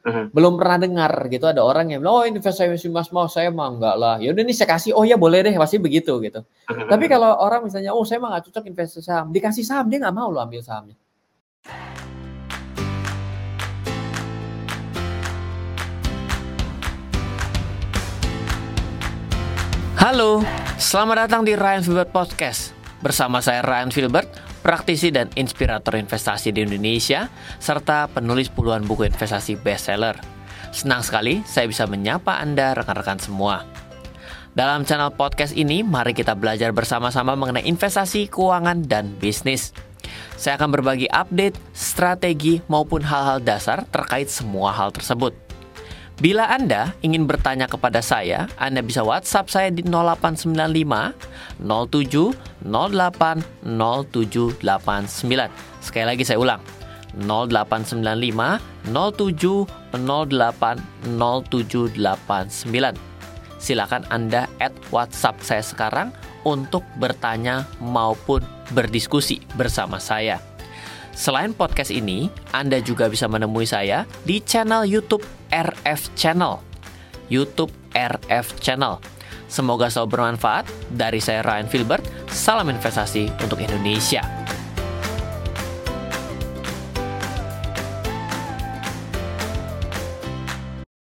Mhm. Belum pernah dengar gitu ada orang yang bilang, oh investasi emas mau saya mah enggak lah. Ya udah nih saya kasih, oh ya boleh deh pasti begitu gitu. Mhm. Tapi kalau orang misalnya, oh saya mah nggak cocok investasi saham, dikasih saham dia nggak mau lo ambil sahamnya. Halo, selamat datang di Ryan Filbert Podcast. Bersama saya Ryan Filbert, praktisi dan inspirator investasi di Indonesia, serta penulis puluhan buku investasi bestseller. Senang sekali saya bisa menyapa Anda rekan-rekan semua. Dalam channel podcast ini, mari kita belajar bersama-sama mengenai investasi, keuangan, dan bisnis. Saya akan berbagi update, strategi, maupun hal-hal dasar terkait semua hal tersebut. Bila Anda ingin bertanya kepada saya, Anda bisa WhatsApp saya di 0895 07 08 0789. Sekali lagi saya ulang. 0895 07 08 0789. Silakan Anda add WhatsApp saya sekarang untuk bertanya maupun berdiskusi bersama saya. Selain podcast ini, Anda juga bisa menemui saya di channel YouTube RF Channel. YouTube RF Channel. Semoga selalu bermanfaat. Dari saya Ryan Filbert, salam investasi untuk Indonesia.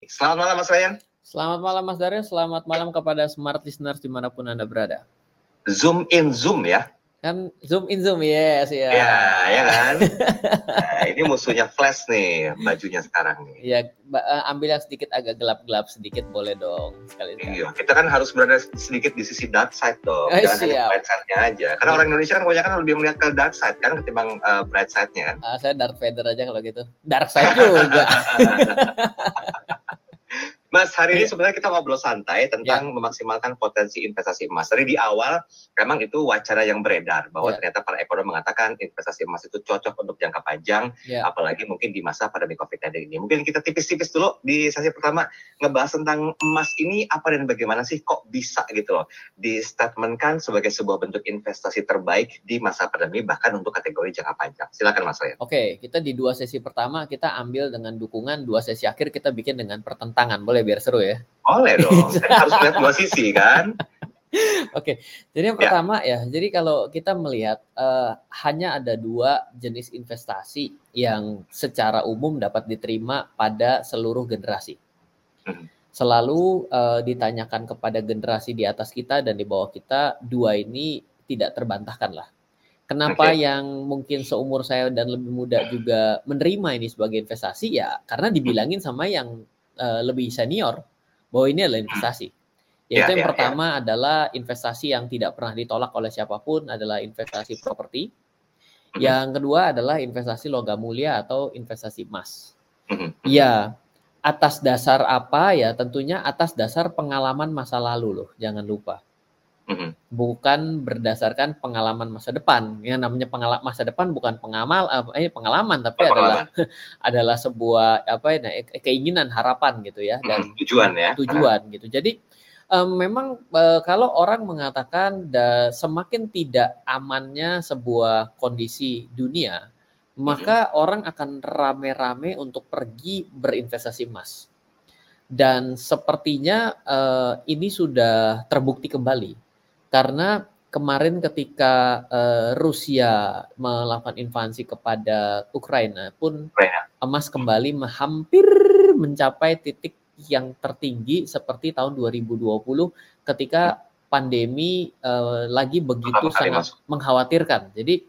Selamat malam Mas Ryan. Selamat malam Mas Daryo, selamat malam kepada smart listeners di mana pun Anda berada. Zoom in Zoom ya kan zoom in zoom yes ya. Ya, ya kan? Nah, ini musuhnya flash nih bajunya sekarang nih. Ya ambil yang sedikit agak gelap-gelap sedikit boleh dong sekali iya kita kan harus berada sedikit di sisi dark side dong. Eh, jangan hanya bright side-nya aja. Karena orang Indonesia kan kebanyakan lebih melihat ke dark side kan ketimbang uh, bright side-nya kan. Uh, saya dark Vader aja kalau gitu. Dark side juga Mas, hari ini iya. sebenarnya kita ngobrol santai tentang ya. memaksimalkan potensi investasi emas. Tadi di awal memang itu wacana yang beredar bahwa ya. ternyata para ekonom mengatakan investasi emas itu cocok untuk jangka panjang, ya. apalagi mungkin di masa pandemi COVID-19 ini. Mungkin kita tipis-tipis dulu di sesi pertama ngebahas tentang emas ini apa dan bagaimana sih kok bisa gitu loh di statementkan sebagai sebuah bentuk investasi terbaik di masa pandemi bahkan untuk kategori jangka panjang. Silakan Mas Ryan. Oke, kita di dua sesi pertama kita ambil dengan dukungan, dua sesi akhir kita bikin dengan pertentangan. Boleh biar seru ya? Boleh dong, harus lihat dua sisi kan. Oke, jadi yang ya. pertama ya, jadi kalau kita melihat uh, hanya ada dua jenis investasi yang secara umum dapat diterima pada seluruh generasi. Hmm. Selalu uh, ditanyakan kepada generasi di atas kita dan di bawah kita, dua ini tidak terbantahkan lah. Kenapa okay. yang mungkin seumur saya dan lebih muda juga menerima ini sebagai investasi ya karena dibilangin sama yang uh, lebih senior bahwa ini adalah investasi. Yaitu yeah, yang yeah, pertama yeah. adalah investasi yang tidak pernah ditolak oleh siapa pun adalah investasi properti. Mm-hmm. Yang kedua adalah investasi logam mulia atau investasi emas. Mm-hmm. Ya, atas dasar apa ya? Tentunya atas dasar pengalaman masa lalu loh, jangan lupa. Mm-hmm. Bukan berdasarkan pengalaman masa depan. Yang namanya pengalaman masa depan bukan pengamal eh pengalaman tapi pengalaman. adalah adalah sebuah apa ya keinginan, harapan gitu ya dan mm, tujuan ya. Tujuan gitu. Jadi um, memang uh, kalau orang mengatakan da, semakin tidak amannya sebuah kondisi dunia, maka mm-hmm. orang akan rame-rame untuk pergi berinvestasi emas. Dan sepertinya uh, ini sudah terbukti kembali karena kemarin ketika uh, Rusia melakukan invasi kepada Ukraina pun emas kembali hampir mencapai titik yang tertinggi seperti tahun 2020 ketika pandemi uh, lagi begitu sangat mengkhawatirkan. Jadi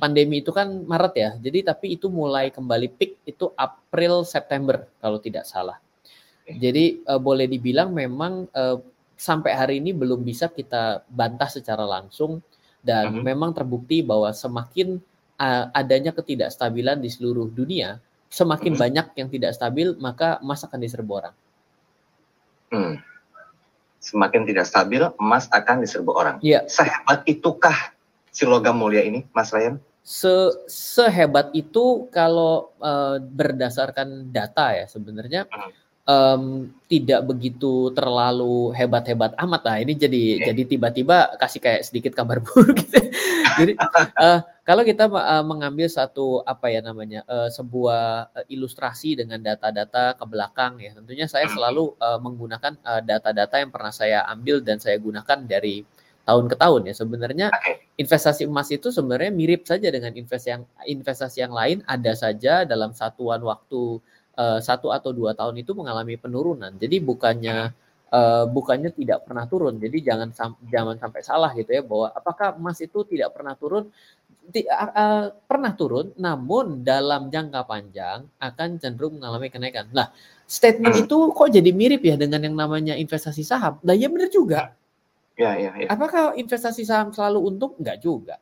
pandemi itu kan Maret ya. Jadi tapi itu mulai kembali peak itu April September kalau tidak salah. Jadi uh, boleh dibilang memang uh, sampai hari ini belum bisa kita bantah secara langsung dan uh-huh. memang terbukti bahwa semakin uh, adanya ketidakstabilan di seluruh dunia, semakin uh-huh. banyak yang tidak stabil, maka emas akan diserbu orang. Hmm. Semakin tidak stabil, emas akan diserbu orang. Iya. Sehebat itukah si logam mulia ini, Mas Ryan? Se sehebat itu kalau uh, berdasarkan data ya sebenarnya. Uh-huh um, tidak begitu terlalu hebat-hebat amat lah. Ini jadi okay. jadi tiba-tiba kasih kayak sedikit kabar buruk gitu. jadi uh, kalau kita uh, mengambil satu apa ya namanya uh, sebuah uh, ilustrasi dengan data-data ke belakang ya, tentunya saya hmm. selalu uh, menggunakan data-data uh, yang pernah saya ambil dan saya gunakan dari tahun ke tahun ya. Sebenarnya investasi emas itu sebenarnya mirip saja dengan investasi yang investasi yang lain, ada saja dalam satuan waktu uh, satu atau dua tahun itu mengalami penurunan. Jadi bukannya uh, bukannya tidak pernah turun. Jadi jangan jangan sampai salah gitu ya bahwa apakah emas itu tidak pernah turun? Di, uh, uh, pernah turun, namun dalam jangka panjang akan cenderung mengalami kenaikan. Nah, statement itu kok jadi mirip ya dengan yang namanya investasi saham? Nah, ya benar juga. Ya, ya, ya. Apakah investasi saham selalu untung? Enggak juga.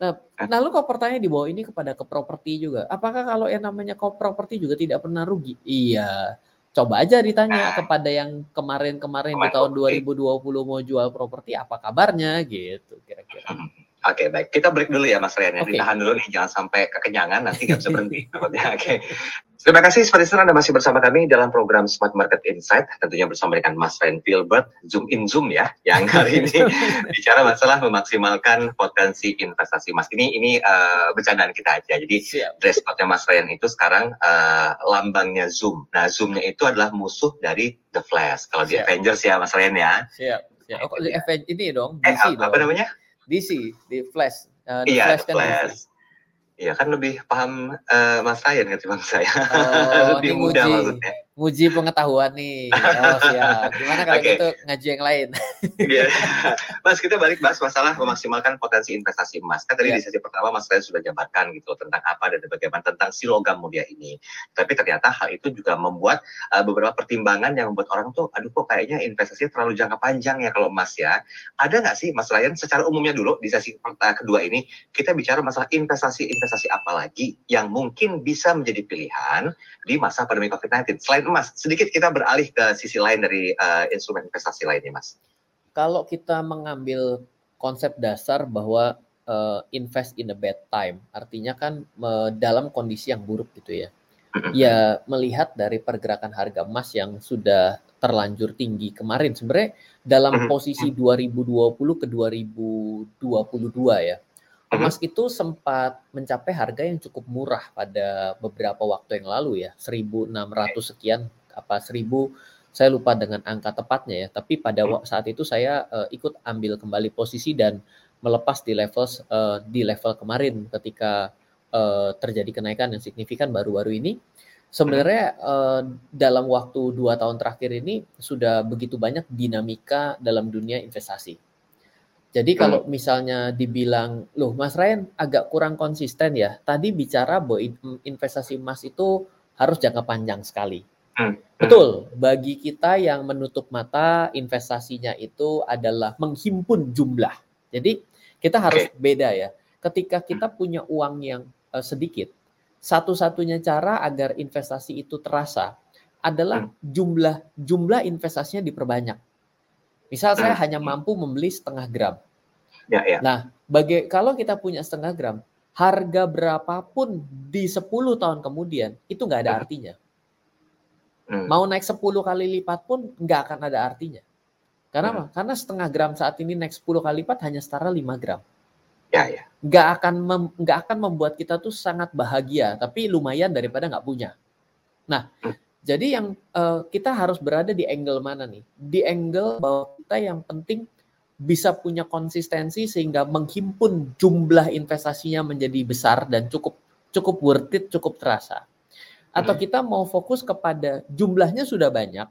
Nah, lalu kok pertanyaan di bawah ini kepada ke properti juga. Apakah kalau yang namanya ke properti juga tidak pernah rugi? Iya. Coba aja ditanya nah. kepada yang kemarin-kemarin di tahun 2020 mau jual properti apa kabarnya gitu kira-kira. Hmm. Oke, okay, baik. Kita break dulu ya Mas Rian. Ya. Okay. Ditahan dulu nih, jangan sampai kekenyangan, nanti nggak bisa berhenti. Oke. Okay. Terima kasih seperti itu Anda masih bersama kami dalam program Smart Market Insight, tentunya bersama dengan Mas Rian Filbert, Zoom in Zoom ya, yang hari ini bicara masalah memaksimalkan potensi investasi Mas. Ini ini uh, bercandaan kita aja. Jadi Siap. dress code Mas Rian itu sekarang uh, lambangnya Zoom. Nah, Zoomnya itu adalah musuh dari The Flash. Kalau di Avengers ya Mas Rian ya. Siap. Siap. Oh, ini dong, DC eh, apa dong. namanya? DC di Flash. Uh, iya, Flash kan Flash. Iya kan lebih paham uh, Mas Ryan ketimbang saya. Oh, lebih mudah maksudnya. Nguji pengetahuan nih. Oh siap. Gimana kalau okay. gitu ngaji yang lain? Iya. Mas kita balik bahas masalah memaksimalkan potensi investasi emas. Kan tadi yeah. di sesi pertama Mas Ryan sudah jabarkan gitu tentang apa dan bagaimana tentang si logam mulia ini. Tapi ternyata hal itu juga membuat uh, beberapa pertimbangan yang membuat orang tuh, aduh kok kayaknya investasi terlalu jangka panjang ya kalau emas ya. Ada nggak sih Mas Ryan secara umumnya dulu di sesi uh, kedua ini kita bicara masalah investasi-investasi apa lagi yang mungkin bisa menjadi pilihan di masa pandemi COVID-19 selain Mas, sedikit kita beralih ke sisi lain dari uh, instrumen investasi lainnya, Mas. Kalau kita mengambil konsep dasar bahwa uh, invest in a bad time, artinya kan uh, dalam kondisi yang buruk gitu ya. Ya melihat dari pergerakan harga emas yang sudah terlanjur tinggi kemarin sebenarnya dalam posisi 2020 ke 2022 ya Emas itu sempat mencapai harga yang cukup murah pada beberapa waktu yang lalu ya, 1.600 sekian apa 1.000 saya lupa dengan angka tepatnya ya, tapi pada saat itu saya uh, ikut ambil kembali posisi dan melepas di level uh, di level kemarin ketika uh, terjadi kenaikan yang signifikan baru-baru ini. Sebenarnya uh, dalam waktu dua tahun terakhir ini sudah begitu banyak dinamika dalam dunia investasi jadi kalau hmm. misalnya dibilang, loh Mas Ryan agak kurang konsisten ya. Tadi bicara bahwa investasi emas itu harus jangka panjang sekali. Hmm. Betul, bagi kita yang menutup mata investasinya itu adalah menghimpun jumlah. Jadi kita harus okay. beda ya. Ketika kita hmm. punya uang yang uh, sedikit, satu-satunya cara agar investasi itu terasa adalah jumlah jumlah investasinya diperbanyak. Misal saya hmm. hanya mampu membeli setengah gram. Ya, ya. Nah, bagi kalau kita punya setengah gram, harga berapapun di 10 tahun kemudian itu nggak ada hmm. artinya. Hmm. Mau naik 10 kali lipat pun nggak akan ada artinya. Karena hmm. apa? Karena setengah gram saat ini naik 10 kali lipat hanya setara 5 gram. Ya, ya. Nggak akan mem, nggak akan membuat kita tuh sangat bahagia, tapi lumayan daripada nggak punya. Nah, hmm. Jadi yang uh, kita harus berada di angle mana nih? Di angle bahwa kita yang penting bisa punya konsistensi sehingga menghimpun jumlah investasinya menjadi besar dan cukup cukup worth it, cukup terasa. Atau hmm. kita mau fokus kepada jumlahnya sudah banyak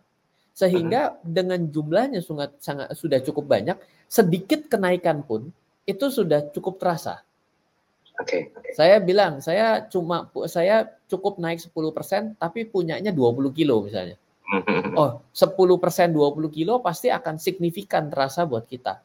sehingga hmm. dengan jumlahnya sangat sangat sudah cukup banyak, sedikit kenaikan pun itu sudah cukup terasa. Oke. Okay, okay. Saya bilang, saya cuma saya cukup naik 10% tapi punyanya 20 kilo misalnya. Oh, 10% 20 kilo pasti akan signifikan terasa buat kita.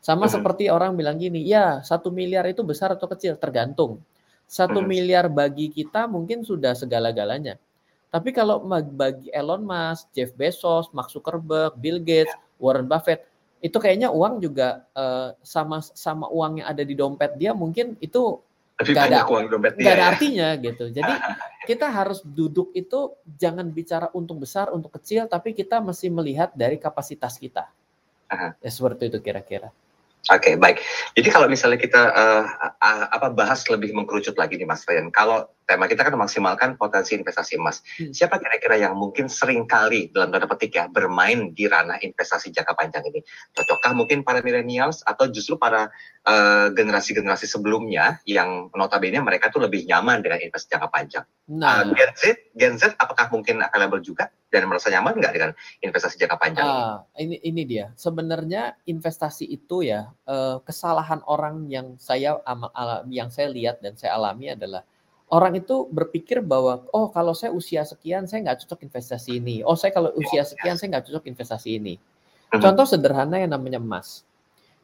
Sama seperti orang bilang gini, ya satu miliar itu besar atau kecil, tergantung. Satu miliar bagi kita mungkin sudah segala-galanya. Tapi kalau bagi Elon Musk, Jeff Bezos, Mark Zuckerberg, Bill Gates, Warren Buffett, itu kayaknya uang juga uh, sama sama uang yang ada di dompet dia mungkin itu nggak ada nggak ada ya. artinya gitu. Jadi kita harus duduk itu jangan bicara untung besar, untuk kecil, tapi kita mesti melihat dari kapasitas kita. Ya seperti itu kira-kira. Oke, okay, baik. Jadi kalau misalnya kita uh, uh, apa bahas lebih mengkerucut lagi nih Mas Ryan. Kalau tema kita kan memaksimalkan potensi investasi emas. Hmm. Siapa kira-kira yang mungkin sering kali dalam tanda petik ya bermain di ranah investasi jangka panjang ini? Cocokkah mungkin para millennials atau justru para generasi generasi-generasi sebelumnya yang notabene mereka tuh lebih nyaman dengan investasi jangka panjang? Nah, uh, Gen Z, Gen Z apakah mungkin available juga dan merasa nyaman nggak dengan investasi jangka panjang? Uh, ini ini dia. Sebenarnya investasi itu ya uh, kesalahan orang yang saya yang saya lihat dan saya alami adalah orang itu berpikir bahwa oh kalau saya usia sekian saya nggak cocok investasi ini oh saya kalau usia sekian saya nggak cocok investasi ini mhm. contoh sederhana yang namanya emas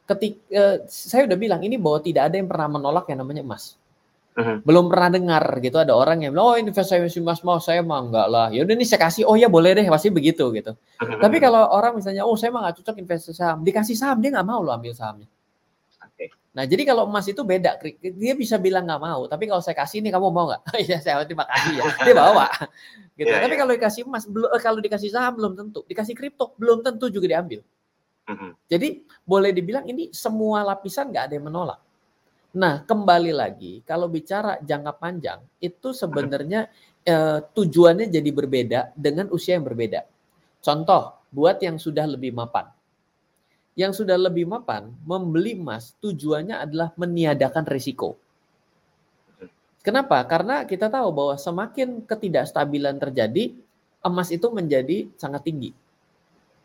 ketika uh, saya udah bilang ini bahwa tidak ada yang pernah menolak yang namanya emas Uh-huh. Belum pernah dengar gitu ada orang yang oh investasi emas mau saya mah enggak lah. Ya udah nih saya kasih, oh ya boleh deh pasti begitu gitu. Uh-huh. Tapi kalau orang misalnya, oh saya mah nggak cocok investasi saham, dikasih saham dia nggak mau lo ambil sahamnya. Nah, jadi kalau emas itu beda, dia bisa bilang nggak mau, tapi kalau saya kasih ini kamu mau nggak? Iya, saya terima kasih ya. Dia bawa, gitu. Yeah, tapi yeah. kalau dikasih emas, eh, kalau dikasih saham belum tentu, dikasih kripto belum tentu juga diambil. Mm-hmm. Jadi boleh dibilang ini semua lapisan nggak ada yang menolak. Nah, kembali lagi, kalau bicara jangka panjang, itu sebenarnya eh, tujuannya jadi berbeda dengan usia yang berbeda. Contoh, buat yang sudah lebih mapan yang sudah lebih mapan membeli emas tujuannya adalah meniadakan risiko. Kenapa? Karena kita tahu bahwa semakin ketidakstabilan terjadi, emas itu menjadi sangat tinggi.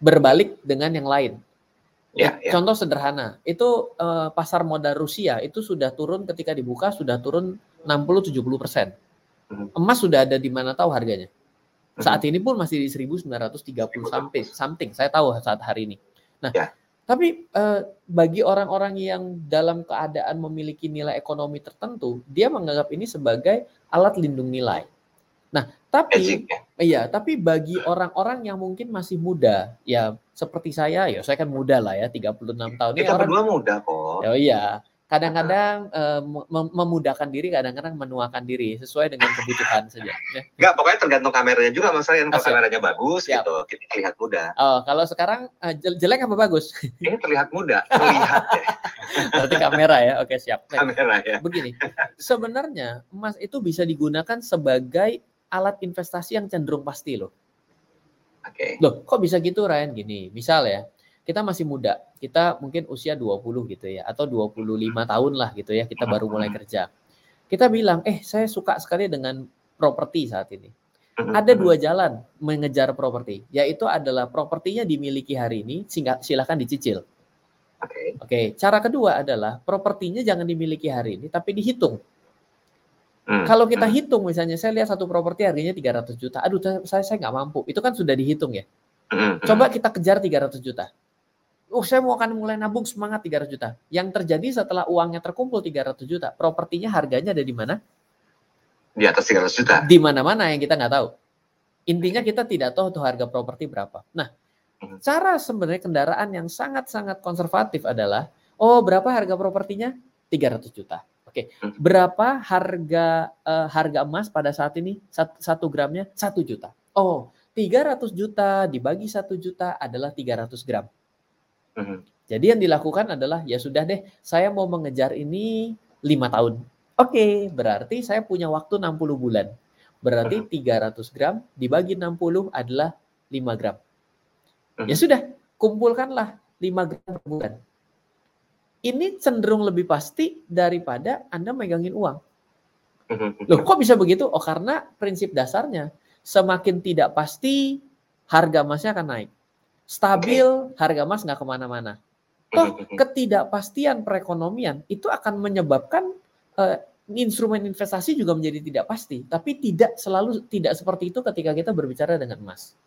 Berbalik dengan yang lain. Ya, ya. Contoh sederhana, itu eh, pasar modal Rusia itu sudah turun ketika dibuka sudah turun 60-70 persen. Hmm. Emas sudah ada di mana tahu harganya. Saat hmm. ini pun masih di 1930 sampai something. Saya tahu saat hari ini. Nah, ya. Tapi eh, bagi orang-orang yang dalam keadaan memiliki nilai ekonomi tertentu, dia menganggap ini sebagai alat lindung nilai. Nah, tapi ya? iya, tapi bagi orang-orang yang mungkin masih muda, ya seperti saya, ya saya kan muda lah ya, 36 tahun. Kita orang, berdua muda kok. Oh iya, kadang-kadang uh, memudahkan diri, kadang-kadang menuakan diri sesuai dengan kebutuhan saja. Ya. Enggak, pokoknya tergantung kameranya juga maksudnya kalau kameranya bagus Siap. gitu, kita terlihat muda. Oh, kalau sekarang uh, jelek apa bagus? Ini terlihat muda, terlihat ya. Berarti kamera ya. Oke, siap. Kamera ya. Begini, sebenarnya emas itu bisa digunakan sebagai alat investasi yang cenderung pasti loh. Oke. Okay. Loh, kok bisa gitu Ryan gini? Misal ya, kita masih muda, kita mungkin usia 20 gitu ya, atau 25 tahun lah gitu ya, kita baru mulai kerja. Kita bilang, eh saya suka sekali dengan properti saat ini. Ada dua jalan mengejar properti, yaitu adalah propertinya dimiliki hari ini, silahkan dicicil. Oke. Okay. okay. Cara kedua adalah propertinya jangan dimiliki hari ini, tapi dihitung. Hmm. Kalau kita hitung misalnya, saya lihat satu properti harganya 300 juta. Aduh, saya saya nggak mampu. Itu kan sudah dihitung ya. Coba kita kejar 300 juta oh saya mau akan mulai nabung semangat 300 juta. Yang terjadi setelah uangnya terkumpul 300 juta, propertinya harganya ada di mana? Di atas 300 juta. Di mana-mana yang kita nggak tahu. Intinya kita tidak tahu tuh harga properti berapa. Nah, hmm. cara sebenarnya kendaraan yang sangat-sangat konservatif adalah, oh berapa harga propertinya? 300 juta. Oke, hmm. berapa harga uh, harga emas pada saat ini? Satu, satu gramnya satu juta. Oh, 300 juta dibagi satu juta adalah 300 gram. Mhm. Jadi yang dilakukan adalah ya sudah deh, saya mau mengejar ini lima tahun. Oke, berarti saya punya waktu 60 bulan. Berarti 300 mhm. gram dibagi 60 adalah 5 gram. Ya mhm. sudah, kumpulkanlah 5 gram per bulan. Ini cenderung lebih pasti daripada Anda megangin uang. Loh, kok bisa begitu? Oh, karena prinsip dasarnya semakin tidak pasti harga emasnya akan naik stabil, harga emas nggak ke mana-mana. Toh ketidakpastian perekonomian itu akan menyebabkan uh, instrumen investasi juga menjadi tidak pasti. Tapi tidak selalu tidak seperti itu ketika kita berbicara dengan emas.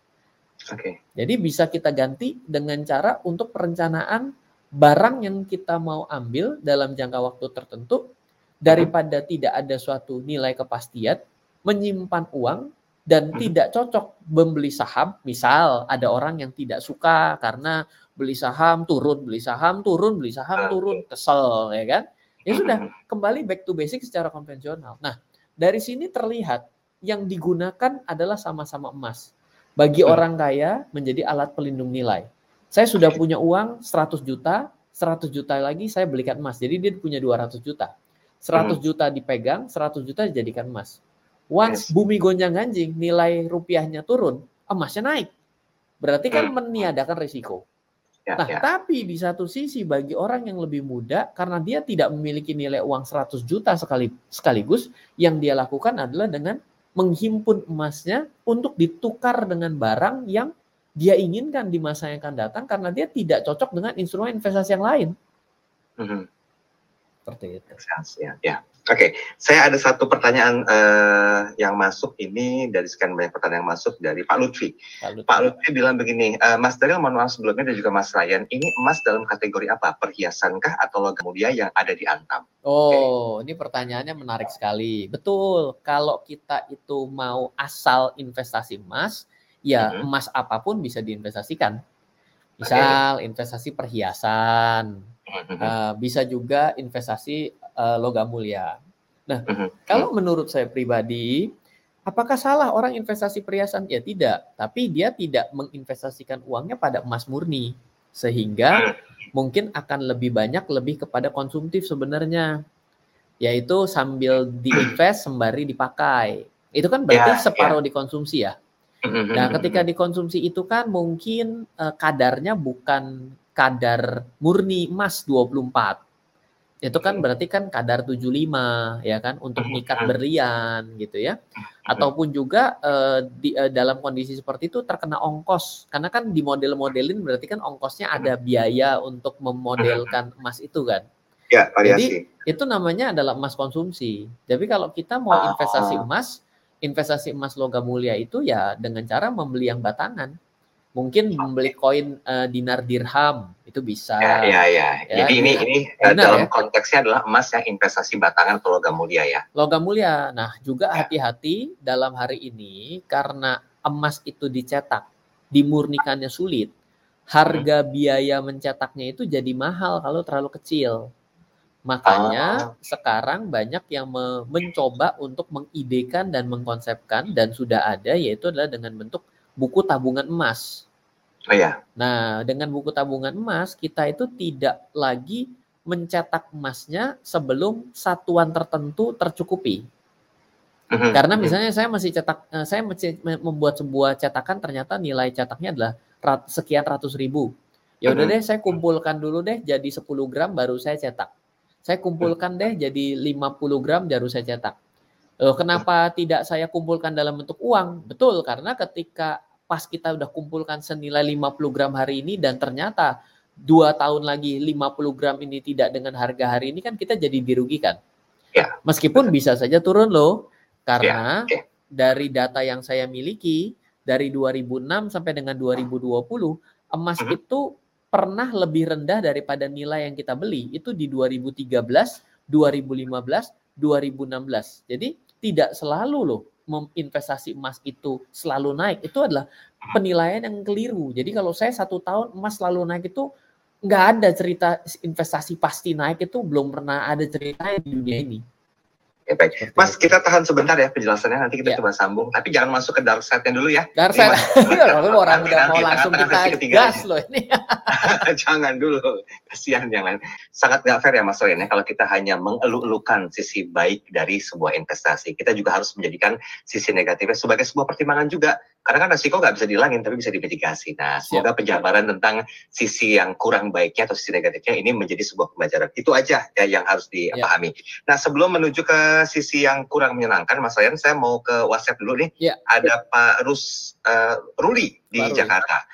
Oke. Okay. Jadi bisa kita ganti dengan cara untuk perencanaan barang yang kita mau ambil dalam jangka waktu tertentu daripada tidak ada suatu nilai kepastian, menyimpan uang dan hmm. tidak cocok membeli saham. Misal ada orang yang tidak suka karena beli saham turun, beli saham turun, beli saham turun, kesel ya kan? Ya sudah, kembali back to basic secara konvensional. Nah, dari sini terlihat yang digunakan adalah sama-sama emas. Bagi orang kaya menjadi alat pelindung nilai. Saya sudah punya uang 100 juta, 100 juta lagi saya belikan emas. Jadi dia punya 200 juta. 100 hmm. juta dipegang, 100 juta dijadikan emas. Once yes. bumi gonjang ganjing, nilai rupiahnya turun, emasnya naik. Berarti kan hmm. meniadakan risiko. Ya, nah, ya. tapi di satu sisi bagi orang yang lebih muda karena dia tidak memiliki nilai uang 100 juta sekali sekaligus, yang dia lakukan adalah dengan menghimpun emasnya untuk ditukar dengan barang yang dia inginkan di masa yang akan datang karena dia tidak cocok dengan instrumen investasi yang lain. Mm -hmm. Seperti itu. Ya, ya. Oke, okay. saya ada satu pertanyaan uh, yang masuk ini dari sekian banyak pertanyaan yang masuk dari Pak Lutfi. Pak Lutfi, Pak Lutfi bilang begini, uh, Mas Daryl mohon maaf sebelumnya dan juga Mas Ryan, ini emas dalam kategori apa? Perhiasankah atau logam mulia yang ada di Antam? Oh, okay. ini pertanyaannya menarik sekali. Betul, kalau kita itu mau asal investasi emas, ya mm -hmm. emas apa pun bisa diinvestasikan. Misal okay. investasi perhiasan, uh, bisa juga investasi uh, logam mulia. Nah, kalau menurut saya pribadi, apakah salah orang investasi perhiasan? Ya tidak, tapi dia tidak menginvestasikan uangnya pada emas murni, sehingga mungkin akan lebih banyak lebih kepada konsumtif sebenarnya, yaitu sambil diinvest sembari dipakai. Itu kan berarti yeah, separuh yeah. dikonsumsi ya. Nah, ketika dikonsumsi itu kan mungkin uh, kadarnya bukan kadar murni emas 24 itu kan berarti kan kadar 75 ya kan untuk nikat berlian gitu ya. Ataupun juga uh, di uh, dalam kondisi seperti itu terkena ongkos. Karena kan di model-modelin berarti kan ongkosnya ada biaya untuk memodelkan emas itu kan. Ya variasi. jadi itu namanya adalah emas konsumsi. Jadi kalau kita mau ah. investasi emas investasi emas logam mulia itu ya dengan cara membeli yang batangan mungkin membeli koin uh, dinar dirham itu bisa. Ya, ya, ya. ya Jadi ini ini uh, dalam ya? konteksnya adalah emas yang investasi batangan atau logam mulia ya. Logam mulia. Nah, juga ya. hati-hati ya. dalam hari ini karena emas itu dicetak, dimurnikannya sulit. Harga hmm. biaya mencetaknya itu jadi mahal kalau terlalu kecil. Makanya oh. sekarang banyak yang me mencoba untuk mengidekan dan mengkonsepkan dan sudah ada yaitu adalah dengan bentuk buku tabungan emas. Oh ya. Nah, dengan buku tabungan emas kita itu tidak lagi mencetak emasnya sebelum satuan tertentu tercukupi. Mm-hmm. Karena mm-hmm. misalnya saya masih cetak, eh, saya masih membuat sebuah cetakan ternyata nilai cetaknya adalah sekian ratus ribu. Ya udah mm-hmm. deh, saya kumpulkan dulu deh jadi 10 gram baru saya cetak. Saya kumpulkan deh jadi 50 gram baru saya cetak. Loh, kenapa tidak saya kumpulkan dalam bentuk uang? Betul, karena ketika pas kita udah kumpulkan senilai 50 gram hari ini dan ternyata dua tahun lagi 50 gram ini tidak dengan harga hari ini kan kita jadi dirugikan. Ya. Meskipun bisa saja turun loh, karena ya. dari data yang saya miliki dari 2006 sampai dengan 2020 emas uh -huh. itu pernah lebih rendah daripada nilai yang kita beli itu di 2013, 2015, 2016. Jadi tidak selalu loh investasi emas itu selalu naik. Itu adalah penilaian yang keliru. Jadi kalau saya satu tahun emas selalu naik itu nggak ada cerita investasi pasti naik itu belum pernah ada cerita di dunia ini. Ya, baik. Mas, kita tahan sebentar ya penjelasannya, nanti kita ya. coba sambung. Tapi jangan masuk ke dark side-nya dulu ya. Dark side? Iya, orang udah mau langsung kita gas loh ini. jangan dulu, kasihan jangan. Sangat gak fair ya Mas Royan ya, kalau kita hanya mengeluh-elukan sisi baik dari sebuah investasi. Kita juga harus menjadikan sisi negatifnya sebagai sebuah pertimbangan juga. Karena kan resiko nggak bisa dihilangin, tapi bisa dimitigasi. Nah, semoga penjabaran tentang sisi yang kurang baiknya atau sisi negatifnya ini menjadi sebuah pembelajaran. Itu aja ya yang harus dipahami. Ya. Nah, sebelum menuju ke sisi yang kurang menyenangkan, Mas Ryan, saya mau ke WhatsApp dulu nih. Ya. Ada Pak Rus uh, Ruli di Baru. Jakarta.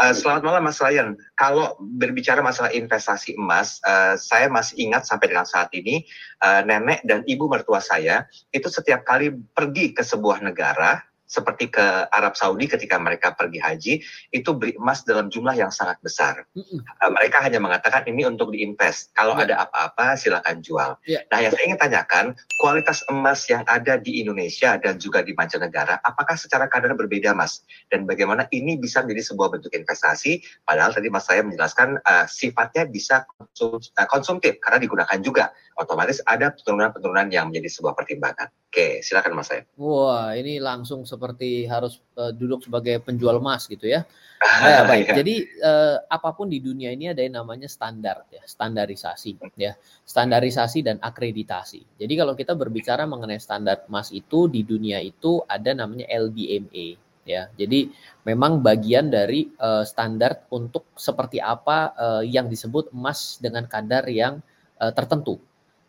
uh, selamat malam Mas Ryan. Kalau berbicara masalah investasi emas, uh, saya masih ingat sampai dengan saat ini uh, nenek dan ibu mertua saya itu setiap kali pergi ke sebuah negara seperti ke Arab Saudi ketika mereka pergi haji itu beli emas dalam jumlah yang sangat besar. Mm-hmm. Uh, mereka hanya mengatakan ini untuk diinvest. Kalau yeah. ada apa-apa silakan jual. Yeah. Nah, yang saya ingin tanyakan, kualitas emas yang ada di Indonesia dan juga di mancanegara, apakah secara kadar berbeda, Mas? Dan bagaimana ini bisa menjadi sebuah bentuk investasi? Padahal tadi Mas saya menjelaskan uh, sifatnya bisa konsum, uh, konsumtif karena digunakan juga. Otomatis ada penurunan-penurunan yang menjadi sebuah pertimbangan. Oke, silakan Mas saya. Wah, ini langsung seperti harus uh, duduk sebagai penjual emas gitu ya. Nah, ya baik. Jadi uh, apa pun di dunia ini ada yang namanya standar ya, standarisasi ya, standarisasi dan akreditasi. Jadi kalau kita berbicara mengenai standar emas itu di dunia itu ada namanya LBMA ya. Jadi memang bagian dari uh, standar untuk seperti apa uh, yang disebut emas dengan kadar yang uh, tertentu.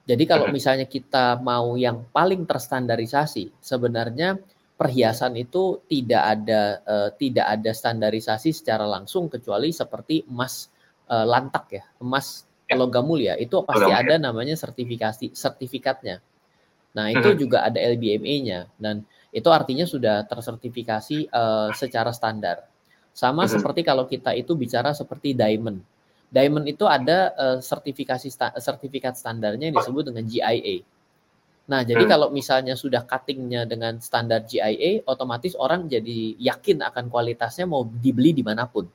Jadi kalau misalnya kita mau yang paling terstandarisasi, sebenarnya perhiasan itu tidak ada uh, tidak ada standarisasi secara langsung kecuali seperti emas uh, lantak ya, emas ya. logam mulia. Itu pasti ada namanya sertifikasi sertifikatnya. Nah itu juga ada LBMA-nya dan itu artinya sudah tersertifikasi uh, secara standar. Sama seperti kalau kita itu bicara seperti diamond Diamond itu ada uh, sertifikasi sta sertifikat standarnya yang disebut dengan GIA. Nah, jadi hmm. kalau misalnya sudah cuttingnya dengan standar GIA, otomatis orang jadi yakin akan kualitasnya mau dibeli di mana pun.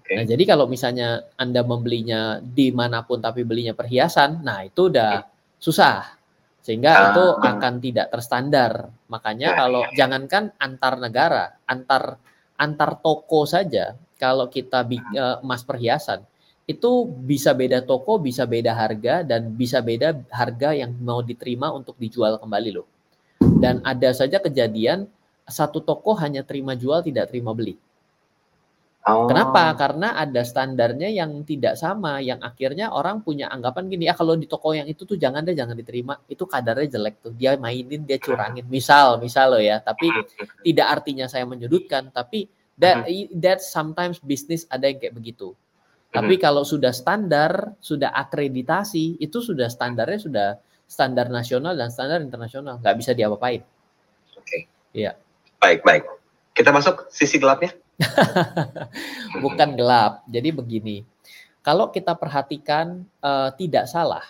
Okay. Nah, jadi kalau misalnya Anda membelinya di mana pun tapi belinya perhiasan, nah itu udah okay. susah. Sehingga uh, itu akan tidak terstandar. Makanya ya, kalau ya. jangankan antar negara, antar antar toko saja, kalau kita uh, emas perhiasan, itu bisa beda toko, bisa beda harga, dan bisa beda harga yang mau diterima untuk dijual kembali loh. Dan ada saja kejadian satu toko hanya terima jual, tidak terima beli. Oh. Kenapa? Karena ada standarnya yang tidak sama, yang akhirnya orang punya anggapan gini, ya kalau di toko yang itu tuh jangan deh, jangan diterima, itu kadarnya jelek tuh, dia mainin, dia curangin, misal, misal loh ya, tapi tidak artinya saya menyudutkan, tapi that, that sometimes bisnis ada yang kayak begitu. Tapi hmm. kalau sudah standar, sudah akreditasi, itu sudah standarnya sudah standar nasional dan standar internasional, nggak bisa diapa-apain. Oke. Okay. Iya. Baik, baik. Kita masuk sisi gelapnya. Bukan gelap. Jadi begini, kalau kita perhatikan uh, tidak salah,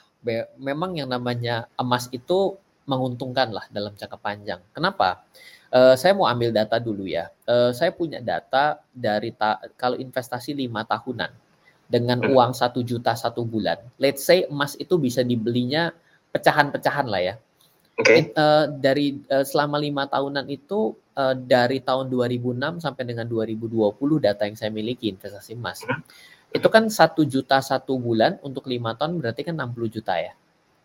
memang yang namanya emas itu menguntungkan lah dalam jangka panjang. Kenapa? Uh, saya mau ambil data dulu ya. Uh, saya punya data dari ta kalau investasi lima tahunan dengan hmm. uang satu juta satu bulan. Let's say emas itu bisa dibelinya pecahan-pecahan lah ya. Okay. Uh, dari uh, selama lima tahunan itu uh, dari tahun 2006 sampai dengan 2020 data yang saya miliki investasi emas hmm. itu kan satu juta satu bulan untuk lima tahun berarti kan 60 juta ya.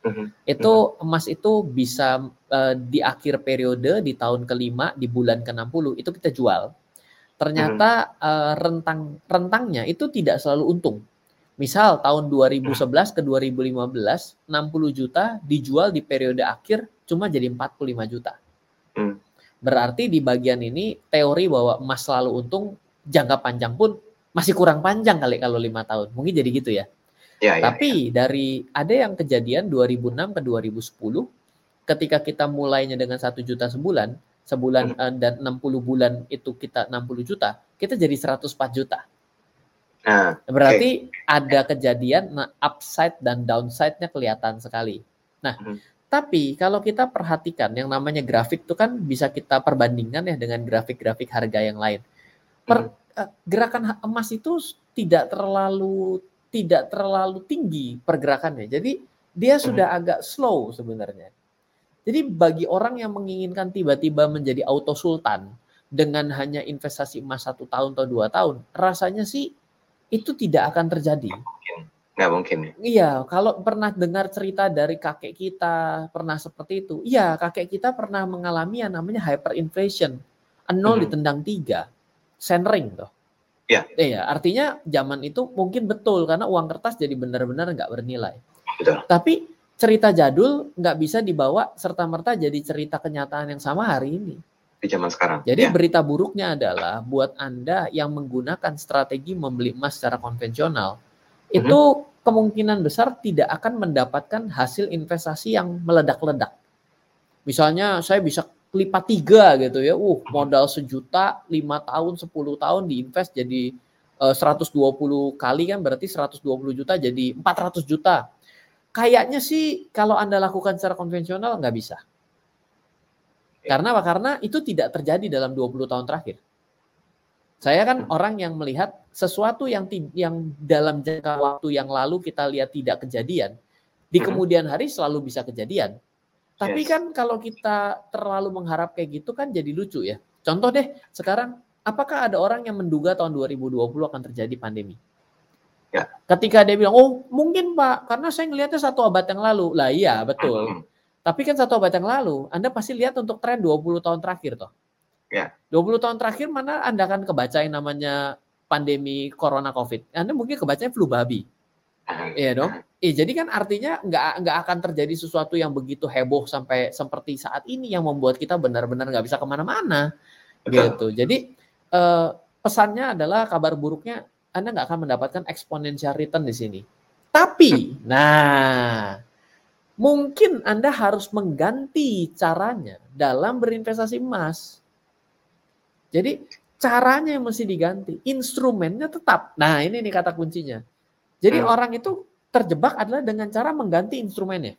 Hmm. Itu emas itu bisa uh, di akhir periode di tahun kelima di bulan ke-60 itu kita jual ternyata uh, rentang rentangnya itu tidak selalu untung. Misal tahun 2011 ke 2015 60 juta dijual di periode akhir cuma jadi 45 juta. Hmm. Berarti di bagian ini teori bahwa emas selalu untung jangka panjang pun masih kurang panjang kali kalau lima tahun. Mungkin jadi gitu ya. Ya, ya Tapi ya. dari ada yang kejadian 2006 ke 2010 ketika kita mulainya dengan satu juta sebulan, sebulan hmm. uh, dan 60 bulan itu kita 60 juta, kita jadi 104 juta. Nah, berarti okay. ada kejadian nah, upside dan downside-nya kelihatan sekali. Nah, hmm. tapi kalau kita perhatikan yang namanya grafik itu kan bisa kita perbandingkan ya dengan grafik-grafik harga yang lain. Per, hmm. uh, gerakan emas itu tidak terlalu tidak terlalu tinggi pergerakannya. Jadi dia sudah hmm. agak slow sebenarnya. Jadi bagi orang yang menginginkan tiba-tiba menjadi auto sultan dengan hanya investasi emas satu tahun atau dua tahun, rasanya sih itu tidak akan terjadi. Nggak mungkin. Iya, kalau pernah dengar cerita dari kakek kita pernah seperti itu. Iya, kakek kita pernah mengalami yang namanya hyperinflation. Nol hmm. ditendang tiga, senring tuh. Iya. Iya, artinya zaman itu mungkin betul karena uang kertas jadi benar-benar nggak bernilai. Betul. Tapi cerita jadul nggak bisa dibawa serta merta jadi cerita kenyataan yang sama hari ini di zaman sekarang. Jadi ya. berita buruknya adalah buat anda yang menggunakan strategi membeli emas secara konvensional mm-hmm. itu kemungkinan besar tidak akan mendapatkan hasil investasi yang meledak-ledak. Misalnya saya bisa lipat tiga gitu ya, uh modal sejuta lima tahun 10 tahun diinvest jadi uh, eh, 120 kali kan berarti 120 juta jadi 400 juta Kayaknya sih kalau Anda lakukan secara konvensional nggak bisa. Karena apa? Karena itu tidak terjadi dalam 20 tahun terakhir. Saya kan hmm. orang yang melihat sesuatu yang yang dalam jangka waktu yang lalu kita lihat tidak kejadian, di hmm. kemudian hari selalu bisa kejadian. Tapi yes. kan kalau kita terlalu mengharap kayak gitu kan jadi lucu ya. Contoh deh, sekarang apakah ada orang yang menduga tahun 2020 akan terjadi pandemi? Ya. Ketika dia bilang, oh mungkin Pak, karena saya ngelihatnya satu abad yang lalu. Lah iya, betul. Hmm. Tapi kan satu abad yang lalu, Anda pasti lihat untuk tren 20 tahun terakhir toh. Ya. 20 tahun terakhir mana Anda akan kebaca yang namanya pandemi corona covid. Anda mungkin kebacanya flu babi. Iya dong. Eh, jadi kan artinya nggak nggak akan terjadi sesuatu yang begitu heboh sampai seperti saat ini yang membuat kita benar-benar nggak bisa ke mana-mana. Gitu. Jadi eh, pesannya adalah kabar buruknya Anda nggak akan mendapatkan exponential return di sini. Tapi, nah, mungkin Anda harus mengganti caranya dalam berinvestasi emas. Jadi caranya yang mesti diganti, instrumennya tetap. Nah, ini nih kata kuncinya jadi hmm. orang itu terjebak adalah dengan cara mengganti instrumennya.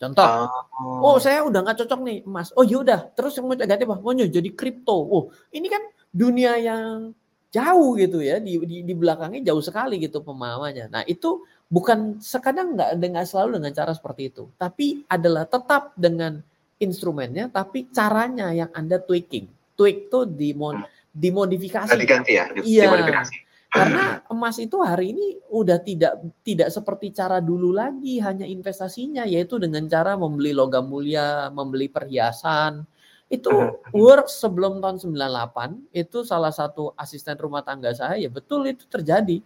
Contoh, oh, oh saya udah nggak cocok nih emas. Oh yaudah, terus yang mau ganti apa? Mau jadi kripto. Oh ini kan dunia yang jauh gitu ya di, di, di belakangnya jauh sekali gitu pemahamannya. Nah itu bukan sekadang nggak dengan selalu dengan cara seperti itu, tapi adalah tetap dengan instrumennya, tapi caranya yang anda tweaking. Tweak tuh dimod, dimodifikasi. Diganti ya? Iya. Dimodifikasi karena emas itu hari ini udah tidak tidak seperti cara dulu lagi hanya investasinya yaitu dengan cara membeli logam mulia, membeli perhiasan. Itu work sebelum tahun 98 itu salah satu asisten rumah tangga saya ya betul itu terjadi.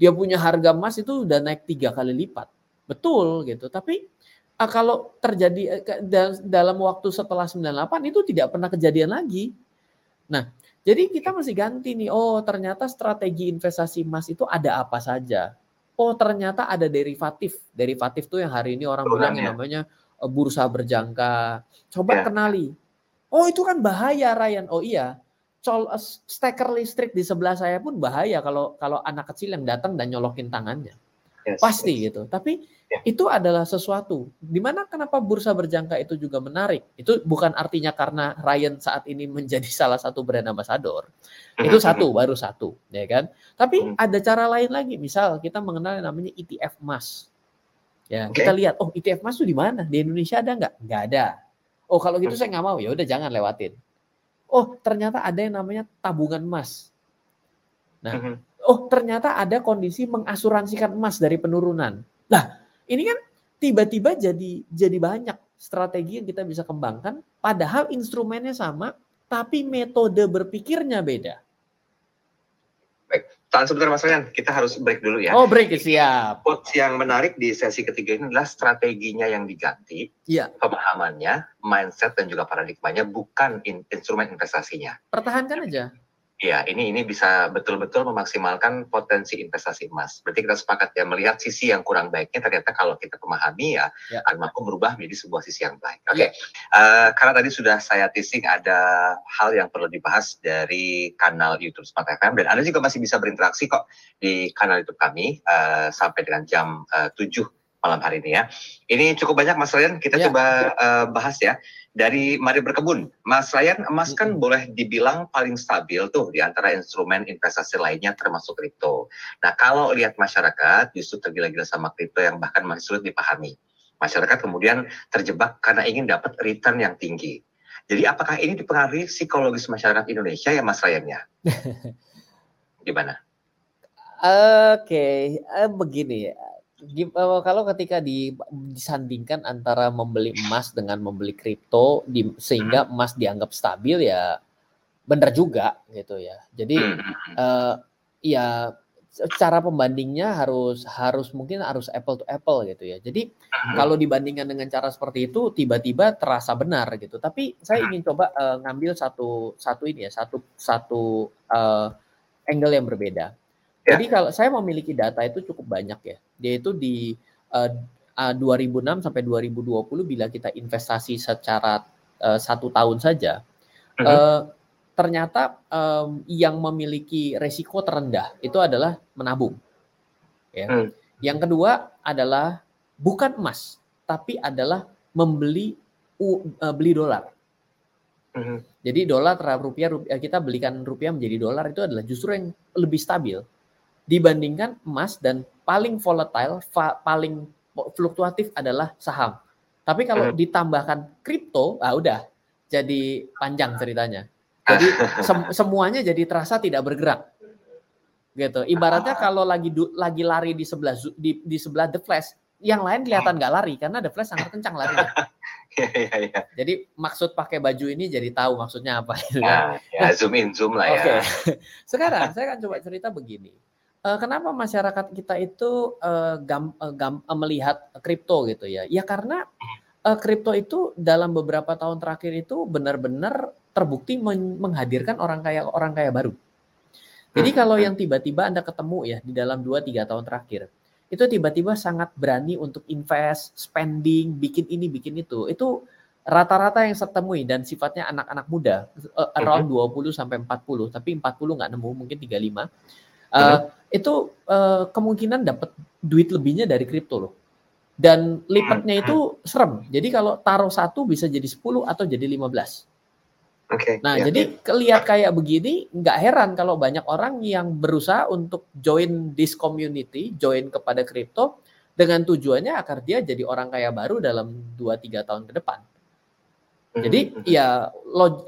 Dia punya harga emas itu udah naik tiga kali lipat. Betul gitu. Tapi ah, kalau terjadi eh, dalam waktu setelah 98 itu tidak pernah kejadian lagi. Nah, jadi kita mesti ganti nih. Oh, ternyata strategi investasi emas itu ada apa saja. Oh, ternyata ada derivatif. Derivatif tuh yang hari ini orang bilang ya. namanya eh, bursa berjangka. Coba ya. kenali. Oh, itu kan bahaya Ryan. Oh iya. Col eh, steker listrik di sebelah saya pun bahaya kalau kalau anak kecil yang datang dan nyolokin tangannya. Yes, Pasti yes. gitu. Tapi Ya. Itu adalah sesuatu. Di mana kenapa bursa berjangka itu juga menarik? Itu bukan artinya karena Ryan saat ini menjadi salah satu brand ambassador. Itu satu, baru satu, ya kan? Tapi hmm. ada cara lain lagi. Misal kita mengenal yang namanya ETF emas. Ya, okay. kita lihat, oh ETF emas itu di mana? Di Indonesia ada nggak? Nggak ada. Oh kalau gitu saya nggak mau. Ya udah jangan lewatin. Oh ternyata ada yang namanya tabungan emas. Nah, oh ternyata ada kondisi mengasuransikan emas dari penurunan. Nah, ini kan tiba-tiba jadi jadi banyak strategi yang kita bisa kembangkan padahal instrumennya sama tapi metode berpikirnya beda. Tahan sebentar Mas Ryan, kita harus break dulu ya. Oh break, siap. Quotes yang menarik di sesi ketiga ini adalah strateginya yang diganti, ya. pemahamannya, mindset dan juga paradigmanya bukan in, instrumen investasinya. Pertahankan aja. Iya, ini ini bisa betul-betul memaksimalkan potensi investasi emas. Berarti kita sepakat ya melihat sisi yang kurang baiknya ternyata kalau kita memahami ya, ya. akan mampu berubah menjadi sebuah sisi yang baik. Oke, okay. ya. uh, karena tadi sudah saya teasing ada hal yang perlu dibahas dari kanal YouTube Smart FM dan Anda juga masih bisa berinteraksi kok di kanal YouTube kami uh, sampai dengan jam uh, 7 malam hari ini ya. Ini cukup banyak Mas Ryan, kita ya. coba uh, bahas ya dari Mari Berkebun. Mas Ryan, emas kan boleh dibilang paling stabil tuh di antara instrumen investasi lainnya termasuk kripto. Nah, kalau lihat masyarakat justru tergila-gila sama kripto yang bahkan masih sulit dipahami. Masyarakat kemudian terjebak karena ingin dapat return yang tinggi. Jadi apakah ini dipengaruhi psikologis masyarakat Indonesia ya Mas Ryan ya? Gimana? Oke, okay. uh, eh, begini ya kalau ketika disandingkan antara membeli emas dengan membeli kripto di, sehingga hmm. emas dianggap stabil ya benar juga gitu ya. Jadi uh, ya cara pembandingnya harus harus mungkin harus apple to apple gitu ya. Jadi kalau dibandingkan dengan cara seperti itu tiba-tiba terasa benar gitu. Tapi saya ingin coba uh, ngambil satu satu ini ya, satu satu uh, angle yang berbeda. Ya. Jadi kalau saya memiliki data itu cukup banyak ya. Dia itu di uh, uh, 2006 sampai 2020 bila kita investasi secara uh, satu tahun saja, uh-huh. uh, ternyata um, yang memiliki resiko terendah itu adalah menabung. Ya. Uh. Yang kedua adalah bukan emas, tapi adalah membeli uh, beli dolar. Uh-huh. Jadi dolar terhadap rupiah, rupiah kita belikan rupiah menjadi dolar itu adalah justru yang lebih stabil dibandingkan emas dan paling volatile, paling fluktuatif adalah saham. Tapi kalau hmm. ditambahkan kripto, ah udah jadi panjang ceritanya. Jadi sem semuanya jadi terasa tidak bergerak. Gitu. Ibaratnya kalau lagi lagi lari di sebelah di, di sebelah The Flash, yang lain kelihatan nggak lari karena The Flash sangat kencang larinya. Iya, iya, iya. Jadi maksud pakai baju ini jadi tahu maksudnya apa. Ya, ya, zoom in, zoom lah ya. Oke. Okay. Sekarang saya akan coba cerita begini. Uh, kenapa masyarakat kita itu uh, gam, uh, gam, uh, melihat kripto gitu ya? Ya karena kripto uh, itu dalam beberapa tahun terakhir itu benar-benar terbukti men menghadirkan orang kaya orang kaya baru. Jadi hmm, kalau hmm. yang tiba-tiba Anda ketemu ya di dalam 2 3 tahun terakhir, itu tiba-tiba sangat berani untuk invest, spending, bikin ini, bikin itu. Itu rata-rata yang saya temui dan sifatnya anak-anak muda, uh, around uh -huh. 20 sampai 40, tapi 40 nggak nemu, mungkin 35. Uh. Itu uh, kemungkinan dapat duit lebihnya dari kripto loh. Dan lipatnya itu serem. Jadi kalau taruh satu bisa jadi 10 atau jadi 15. Okay, nah, ya, jadi ya. kelihat kayak begini, nggak heran kalau banyak orang yang berusaha untuk join this community, join kepada kripto dengan tujuannya agar dia jadi orang kaya baru dalam 2-3 tahun ke depan. Hmm, jadi mm -hmm. ya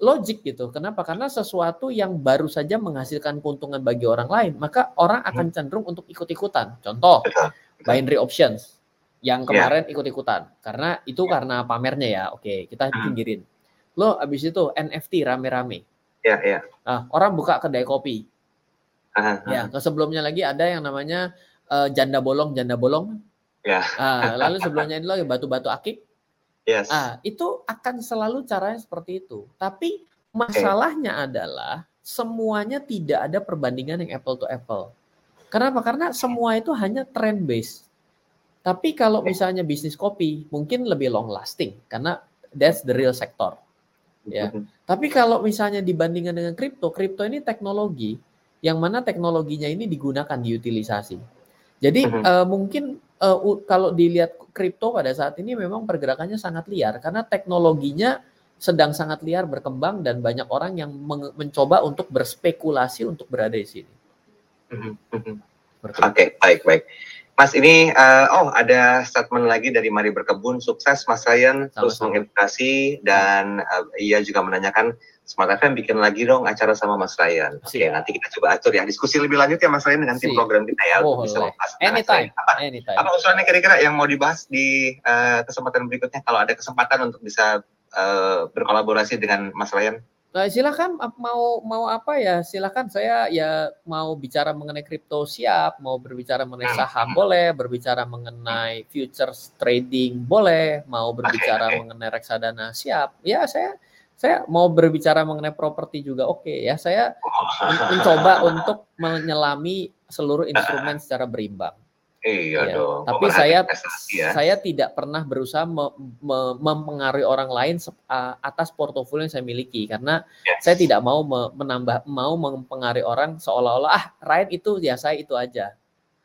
logik gitu. Kenapa? Karena sesuatu yang baru saja menghasilkan keuntungan bagi orang lain, maka orang akan hmm. cenderung untuk ikut-ikutan. Contoh, binary options yang ya. kemarin yeah. ikut-ikutan. Karena itu yeah. karena pamernya ya. Oke, kita hmm. pinggirin. Lo abis itu NFT rame-rame. Ya, ya. Nah, orang buka kedai kopi. Aha, ya, ke sebelumnya lagi ada yang namanya uh, janda bolong, janda bolong. Ya. Nah, lalu sebelumnya itu lagi batu-batu akik. Yes. Nah, itu akan selalu caranya seperti itu. Tapi masalahnya okay. adalah semuanya tidak ada perbandingan yang apple to apple. Kenapa? Karena semua itu hanya trend base. Tapi kalau misalnya bisnis kopi mungkin lebih long lasting karena that's the real sector ya. Mm-hmm. Tapi kalau misalnya dibandingkan dengan kripto, kripto ini teknologi yang mana teknologinya ini digunakan diutilisasi. Jadi mm-hmm. uh, mungkin uh, kalau dilihat kripto pada saat ini memang pergerakannya sangat liar karena teknologinya sedang sangat liar berkembang dan banyak orang yang mencoba untuk berspekulasi untuk berada di sini. Mm-hmm. mm-hmm. Oke, okay, baik baik. Mas ini uh, oh ada statement lagi dari Mari Berkebun. Sukses Mas Ryan. Terus mengedukasi dan uh, ia juga menanyakan Smart FM bikin lagi dong acara sama Mas Ryan. Oke okay, nanti kita coba atur ya. Diskusi lebih lanjut ya Mas Ryan dengan tim program kita ya. Oh, bisa membahas. Anytime. Apa, anytime. apa usulannya kira-kira yang mau dibahas di uh, kesempatan berikutnya? Kalau ada kesempatan untuk bisa uh, berkolaborasi dengan Mas Ryan? Nah, silakan mau mau apa ya? Silakan saya ya mau bicara mengenai kripto siap mau berbicara mengenai hmm. saham boleh berbicara mengenai futures trading boleh mau berbicara okay, okay. mengenai reksadana siap. Ya saya saya mau berbicara mengenai properti juga oke okay, ya. Saya mencoba untuk menyelami seluruh instrumen secara berimbang Iya ya. dong. Tapi saya ya. saya tidak pernah berusaha me, me, mempengaruhi orang lain atas portofolio yang saya miliki karena yes. saya tidak mau me, menambah mau mempengaruhi orang seolah-olah ah Ryan itu ya saya itu aja.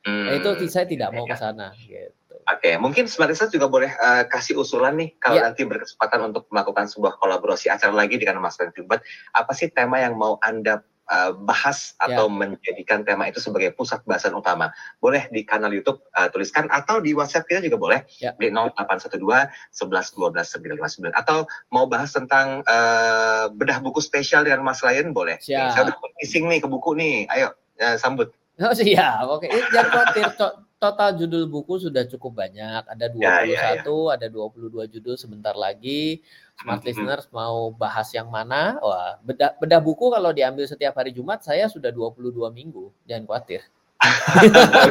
Hmm. Nah, itu saya tidak mau ke sana gitu. Oke, okay. mungkin Smart juga boleh uh, kasih usulan nih kalau yeah. nanti berkesempatan untuk melakukan sebuah kolaborasi acara lagi dengan Mas Ryan Apa sih tema yang mau Anda uh, bahas atau yeah. menjadikan tema itu sebagai pusat bahasan utama. Boleh di kanal YouTube uh, tuliskan atau di WhatsApp kita juga boleh yeah. di 0812 11 12 959 atau mau bahas tentang uh, bedah buku spesial dengan Mas Ryan boleh. Siap. Saya udah nih ke buku nih. Ayo uh, sambut. Oh siap. Oke, jangan khawatir total judul buku sudah cukup banyak. Ada 21, ya, ya, ya. ada 22 judul sebentar lagi. Smart mm-hmm. listeners mau bahas yang mana? Wah, bedah, bedah buku kalau diambil setiap hari Jumat saya sudah 22 minggu. Jangan khawatir.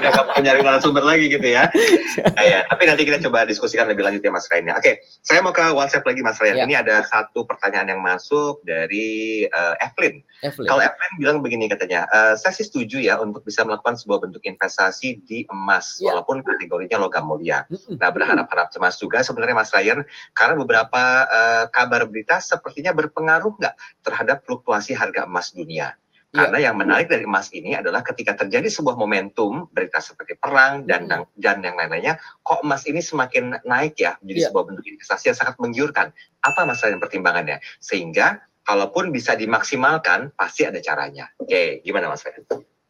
Udah gak mau nyari narasumber lagi gitu ya. nah, ya. Tapi nanti kita coba diskusikan lebih lanjut ya Mas Ryan. Oke, saya mau ke WhatsApp lagi Mas Ryan. Ya. Ini ada satu pertanyaan yang masuk dari uh, Evelyn. Evelyn. Kalau Evelyn bilang begini katanya, uh, saya sih setuju ya untuk bisa melakukan sebuah bentuk investasi di emas, ya. walaupun kategorinya logam mulia. Nah berharap-harap cemas juga sebenarnya Mas Ryan, karena beberapa uh, kabar berita sepertinya berpengaruh nggak terhadap fluktuasi harga emas dunia. Iya. Karena yang menarik dari emas ini adalah ketika terjadi sebuah momentum berita seperti perang dan hmm. dan yang lain-lainnya, kok emas ini semakin naik ya menjadi yeah. sebuah bentuk investasi yang sangat menggiurkan. Apa masalah yang pertimbangannya? Sehingga kalaupun bisa dimaksimalkan, pasti ada caranya. Oke, gimana Mas Ferry?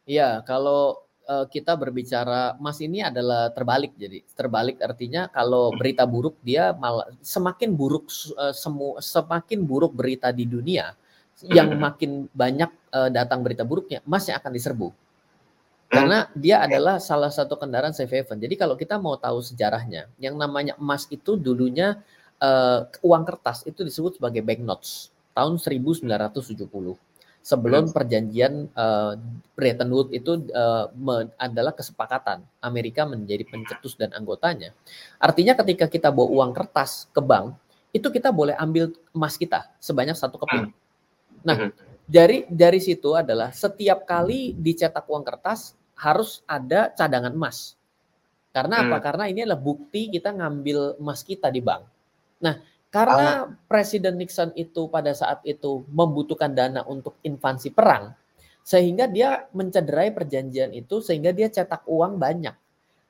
Iya, kalau uh, kita berbicara emas ini adalah terbalik jadi terbalik artinya kalau berita buruk dia malah semakin buruk uh, semu semakin buruk berita di dunia yang makin banyak uh, datang berita buruknya emas yang akan diserbu karena dia adalah salah satu kendaraan safe haven. Jadi kalau kita mau tahu sejarahnya, yang namanya emas itu dulunya uh, uang kertas itu disebut sebagai banknotes tahun 1970 sebelum hmm. perjanjian uh, Bretton Woods itu uh, me, adalah kesepakatan Amerika menjadi pencetus dan anggotanya. Artinya ketika kita bawa uang kertas ke bank, itu kita boleh ambil emas kita sebanyak satu keping. Hmm. Nah, hmm. dari dari situ adalah setiap kali dicetak uang kertas harus ada cadangan emas. Karena apa? Karena ini adalah bukti kita ngambil emas kita di bank. Nah, karena ah. Presiden Nixon itu pada saat itu membutuhkan dana untuk invasi perang, sehingga dia mencederai perjanjian itu sehingga dia cetak uang banyak.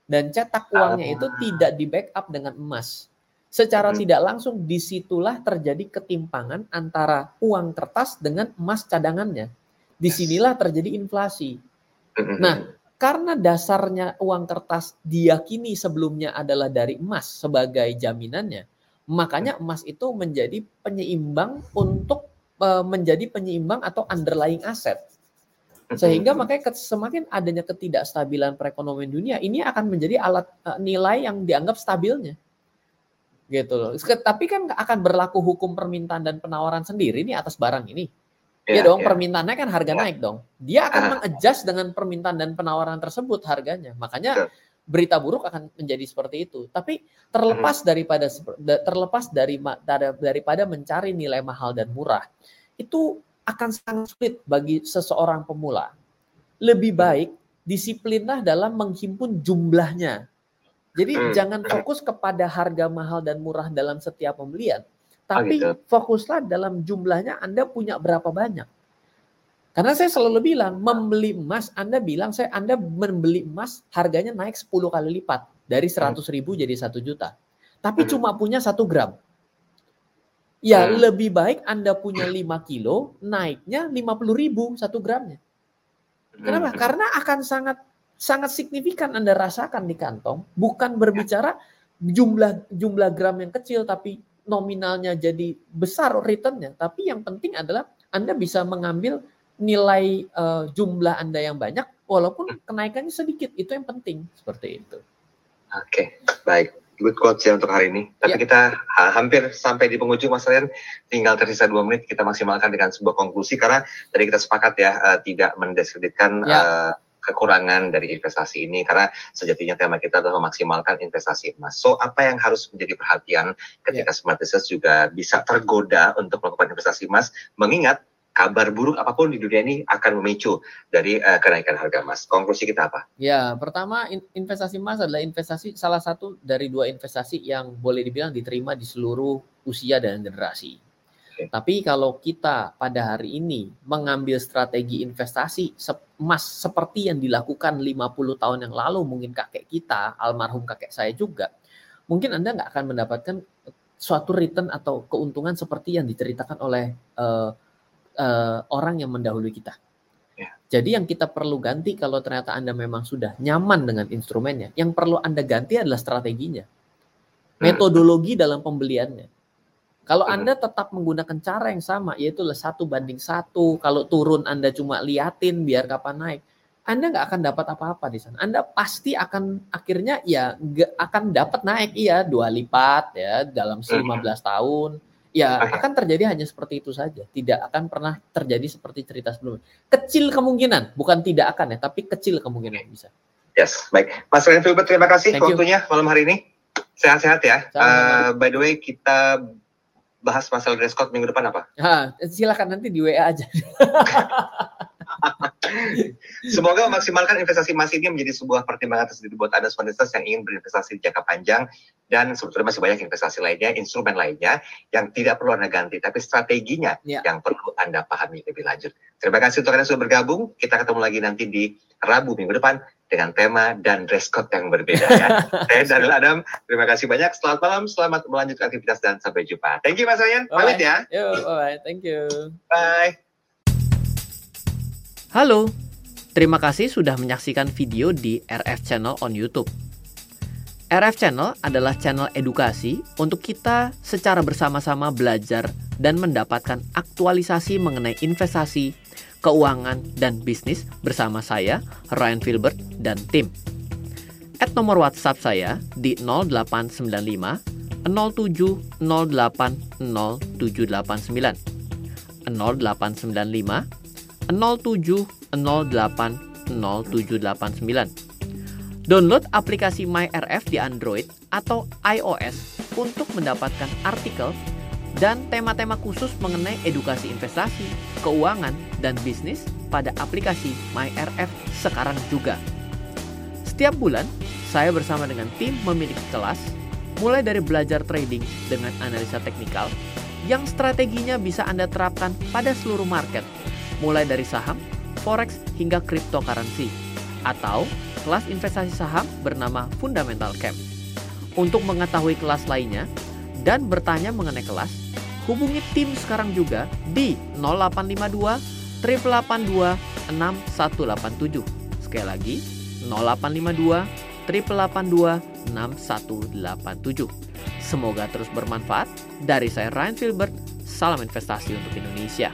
Dan cetak uangnya ah. itu tidak di backup dengan emas. Secara hmm. tidak langsung di situlah terjadi ketimpangan antara uang kertas dengan emas cadangannya. Di sinilah terjadi inflasi. Hmm. Nah, karena dasarnya uang kertas diyakini sebelumnya adalah dari emas sebagai jaminannya, Makanya emas itu menjadi penyeimbang untuk uh, menjadi penyeimbang atau underlying aset. Sehingga makanya semakin adanya ketidakstabilan perekonomian dunia, ini akan menjadi alat uh, nilai yang dianggap stabilnya. Gitu loh. Tapi kan akan berlaku hukum permintaan dan penawaran sendiri nih atas barang ini. Ya, ya dong, ya. permintaannya kan harga ya. naik dong. Dia akan ah. mengadjust dengan permintaan dan penawaran tersebut harganya. Makanya berita buruk akan menjadi seperti itu. Tapi terlepas hmm. daripada terlepas dari daripada mencari nilai mahal dan murah, itu akan sangat sulit bagi seseorang pemula. Lebih hmm. baik disiplinlah dalam menghimpun jumlahnya. Jadi hmm. jangan fokus kepada harga mahal dan murah dalam setiap pembelian, tapi oh, gitu. fokuslah dalam jumlahnya Anda punya berapa banyak. Karena saya selalu bilang, membeli emas, Anda bilang saya Anda membeli emas harganya naik 10 kali lipat dari 100 ribu jadi 1 juta. Tapi hmm. cuma punya 1 gram. Ya hmm. lebih baik Anda punya 5 kilo, naiknya 50 ribu 1 gramnya. Kenapa? Hmm. Karena akan sangat sangat signifikan Anda rasakan di kantong, bukan berbicara jumlah jumlah gram yang kecil tapi nominalnya jadi besar returnnya. Tapi yang penting adalah Anda bisa mengambil nilai uh, jumlah Anda yang banyak walaupun hmm. kenaikannya sedikit itu yang penting seperti itu. Oke, okay, baik. Good quotes ya untuk hari ini. Tapi ya. kita ha, hampir sampai di penghujung Mas Rian. Tinggal tersisa dua menit kita maksimalkan dengan sebuah konklusi karena tadi kita sepakat ya uh, tidak mendiskreditkan ya. uh, kekurangan dari investasi ini karena sejatinya tema kita adalah memaksimalkan investasi emas. So apa yang harus menjadi perhatian ketika yeah. smart business juga bisa tergoda untuk melakukan investasi emas mengingat kabar buruk apa pun di dunia ini akan memicu dari uh, kenaikan harga emas. Konklusi kita apa? Ya, pertama investasi emas adalah investasi salah satu dari dua investasi yang boleh dibilang diterima di seluruh usia dan generasi. Okay. Tapi kalau kita pada hari ini mengambil strategi investasi emas seperti yang dilakukan 50 tahun yang lalu mungkin kakek kita, almarhum kakek saya juga, mungkin Anda nggak akan mendapatkan suatu return atau keuntungan seperti yang diceritakan oleh uh, uh, orang yang mendahului kita. Ya. Jadi yang kita perlu ganti kalau ternyata Anda memang sudah nyaman dengan instrumennya, yang perlu Anda ganti adalah strateginya. Hmm. Metodologi dalam pembeliannya. Kalau. Anda tetap menggunakan cara yang sama, yaitu satu banding satu, kalau turun Anda cuma liatin biar kapan naik, Anda nggak akan dapat apa-apa di sana. Anda pasti akan akhirnya ya nggak akan dapat naik iya dua lipat ya dalam 15 hmm. tahun ya akan terjadi hanya seperti itu saja. Tidak akan pernah terjadi seperti cerita sebelumnya. Kecil kemungkinan, bukan tidak akan ya, tapi kecil kemungkinan bisa. Yes, baik. Mas Ren Filbert, terima kasih Thank waktunya you. malam hari ini. Sehat-sehat ya. Uh, by the way, kita bahas masalah dress code minggu depan apa? Ha, silakan nanti di WA aja. Semoga memaksimalkan investasi emas ini menjadi sebuah pertimbangan tersendiri buat Anda semua yang ingin berinvestasi di jangka panjang dan sebetulnya masih banyak investasi lainnya, instrumen lainnya yang tidak perlu Anda ganti, tapi strateginya ya. yang perlu Anda pahami lebih lanjut. Terima kasih untuk Anda sudah bergabung. Kita ketemu lagi nanti di Rabu minggu depan dengan tema dan dress code yang berbeda ya. Saya Daniel Adam, terima kasih banyak. Selamat malam, selamat melanjutkan aktivitas dan sampai jumpa. Thank you Mas Ryan, pamit ya. Yo, bye, thank you. Bye. Halo, Terima kasih sudah menyaksikan video di RF Channel on YouTube. RF Channel adalah channel edukasi untuk kita secara bersama-sama belajar dan mendapatkan aktualisasi mengenai investasi, keuangan, dan bisnis bersama saya, Ryan Filbert, dan tim. Add nomor WhatsApp saya di 0895 07 08 0789 0895 07 08 0789 Download aplikasi MyRF di Android atau iOS untuk mendapatkan artikel dan tema-tema khusus mengenai edukasi investasi, keuangan, dan bisnis pada aplikasi MyRF sekarang juga. Setiap bulan, saya bersama dengan tim memiliki kelas, mulai dari belajar trading dengan analisa teknikal, yang strateginya bisa Anda terapkan pada seluruh market, mulai dari saham, forex, hingga cryptocurrency, atau kelas investasi saham bernama Fundamental Camp. Untuk mengetahui kelas lainnya dan bertanya mengenai kelas, hubungi tim sekarang juga di 0852 882 6187. Sekali lagi, 0852 882 6187. Semoga terus bermanfaat. Dari saya Ryan Filbert, salam investasi untuk Indonesia.